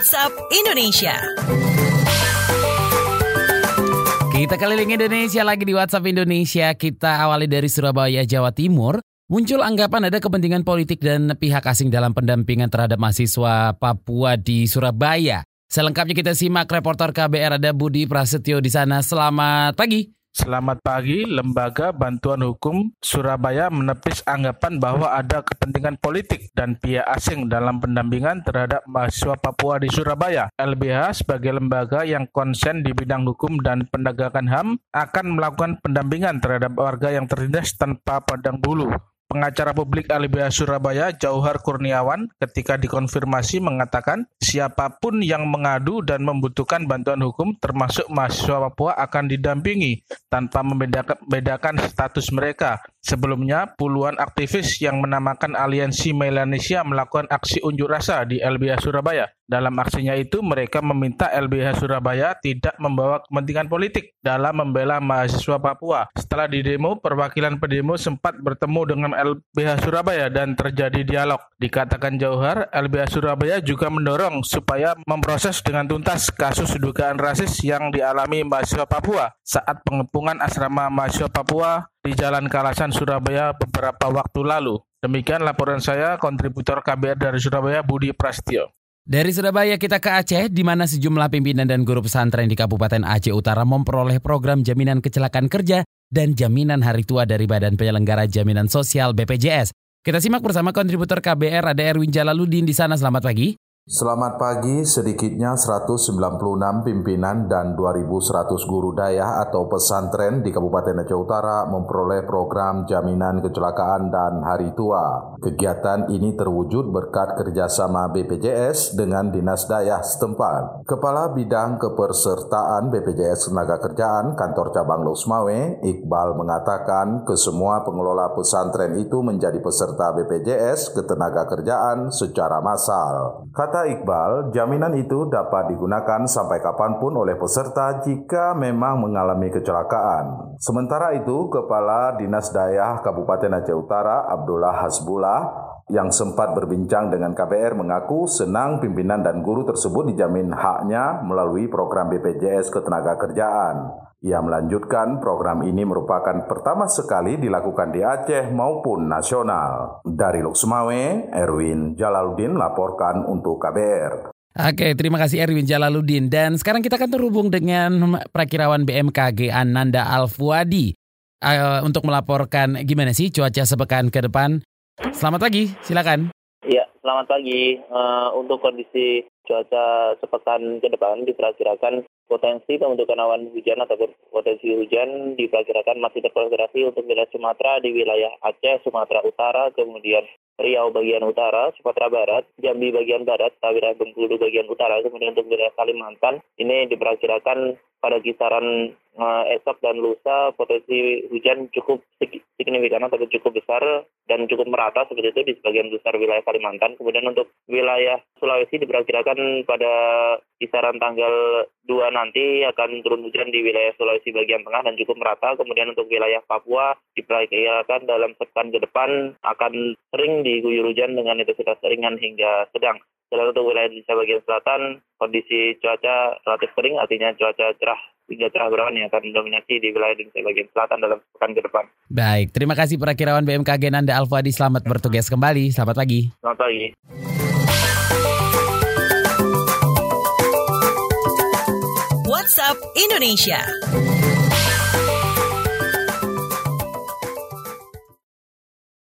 WhatsApp Indonesia. Kita keliling Indonesia lagi di WhatsApp Indonesia. Kita awali dari Surabaya, Jawa Timur. Muncul anggapan ada kepentingan politik dan pihak asing dalam pendampingan terhadap mahasiswa Papua di Surabaya. Selengkapnya kita simak reporter KBR ada Budi Prasetyo di sana. Selamat pagi. Selamat pagi, Lembaga Bantuan Hukum Surabaya menepis anggapan bahwa ada kepentingan politik dan pihak asing dalam pendampingan terhadap mahasiswa Papua di Surabaya. LBH sebagai lembaga yang konsen di bidang hukum dan penegakan HAM akan melakukan pendampingan terhadap warga yang tertindas tanpa pandang bulu. Pengacara publik LBH Surabaya, Jauhar Kurniawan, ketika dikonfirmasi mengatakan siapa pun yang mengadu dan membutuhkan bantuan hukum termasuk mahasiswa Papua akan didampingi tanpa membedakan status mereka. Sebelumnya, puluhan aktivis yang menamakan Aliansi Melanesia melakukan aksi unjuk rasa di LBH Surabaya. Dalam aksinya itu, mereka meminta LBH Surabaya tidak membawa kepentingan politik dalam membela mahasiswa Papua. Setelah di demo, perwakilan pendemo sempat bertemu dengan LBH Surabaya dan terjadi dialog. Dikatakan Jauhar, LBH Surabaya juga mendorong supaya memproses dengan tuntas kasus dugaan rasis yang dialami mahasiswa Papua saat pengepungan asrama mahasiswa Papua di Jalan Kalasan, Surabaya beberapa waktu lalu. Demikian laporan saya, kontributor KBR dari Surabaya, Budi Prasetyo. Dari Surabaya kita ke Aceh, di mana sejumlah pimpinan dan guru pesantren di Kabupaten Aceh Utara memperoleh program jaminan kecelakaan kerja dan jaminan hari tua dari Badan Penyelenggara Jaminan Sosial BPJS. Kita simak bersama kontributor KBR ada Erwin Jalaluddin di sana. Selamat pagi. Selamat pagi, sedikitnya 196 pimpinan dan 2.100 guru daya atau pesantren di Kabupaten Aceh Utara memperoleh program jaminan kecelakaan dan hari tua. Kegiatan ini terwujud berkat kerjasama BPJS dengan Dinas Daya setempat. Kepala Bidang Kepersertaan BPJS Tenaga Kerjaan Kantor Cabang Losmawe, Iqbal mengatakan ke semua pengelola pesantren itu menjadi peserta BPJS Ketenaga Kerjaan secara massal. Kata Kata Iqbal, jaminan itu dapat digunakan sampai kapan pun oleh peserta jika memang mengalami kecelakaan. Sementara itu, Kepala Dinas Daya Kabupaten Aceh Utara, Abdullah Hasbullah, yang sempat berbincang dengan KBR mengaku senang pimpinan dan guru tersebut dijamin haknya melalui program BPJS Ketenagakerjaan. Ia melanjutkan program ini merupakan pertama sekali dilakukan di Aceh maupun nasional. Dari Luxmawe, Erwin Jalaluddin laporkan untuk KBR. Oke, terima kasih Erwin Jalaluddin. Dan sekarang kita akan terhubung dengan Prakirawan BMKG Ananda Alfuadi uh, untuk melaporkan gimana sih cuaca sepekan ke depan. Selamat pagi, silakan. Ya, selamat pagi. Uh, untuk kondisi cuaca sepekan ke depan diperkirakan potensi pembentukan awan hujan atau potensi hujan diperkirakan masih terkonsentrasi untuk wilayah Sumatera di wilayah Aceh, Sumatera Utara, kemudian Riau bagian utara, Sumatera Barat, Jambi bagian barat, wilayah Bengkulu bagian utara, kemudian untuk wilayah Kalimantan ini diperkirakan pada kisaran uh, esok dan lusa potensi hujan cukup signifikan atau cukup besar dan cukup merata seperti itu di sebagian besar wilayah Kalimantan. Kemudian untuk wilayah Sulawesi diperkirakan pada kisaran tanggal 2 nanti akan turun hujan di wilayah Sulawesi bagian tengah dan cukup merata. Kemudian untuk wilayah Papua diperkirakan dalam sepekan ke depan akan sering diguyur hujan dengan intensitas ringan hingga sedang. Selain untuk wilayah Indonesia bagian selatan, kondisi cuaca relatif kering, artinya cuaca cerah hingga cerah berawan yang akan mendominasi di wilayah Indonesia bagian selatan dalam sepekan ke depan. Baik, terima kasih perakirawan BMKG Nanda Alfadi. Selamat bertugas kembali. Selamat pagi. Selamat pagi. WhatsApp Indonesia.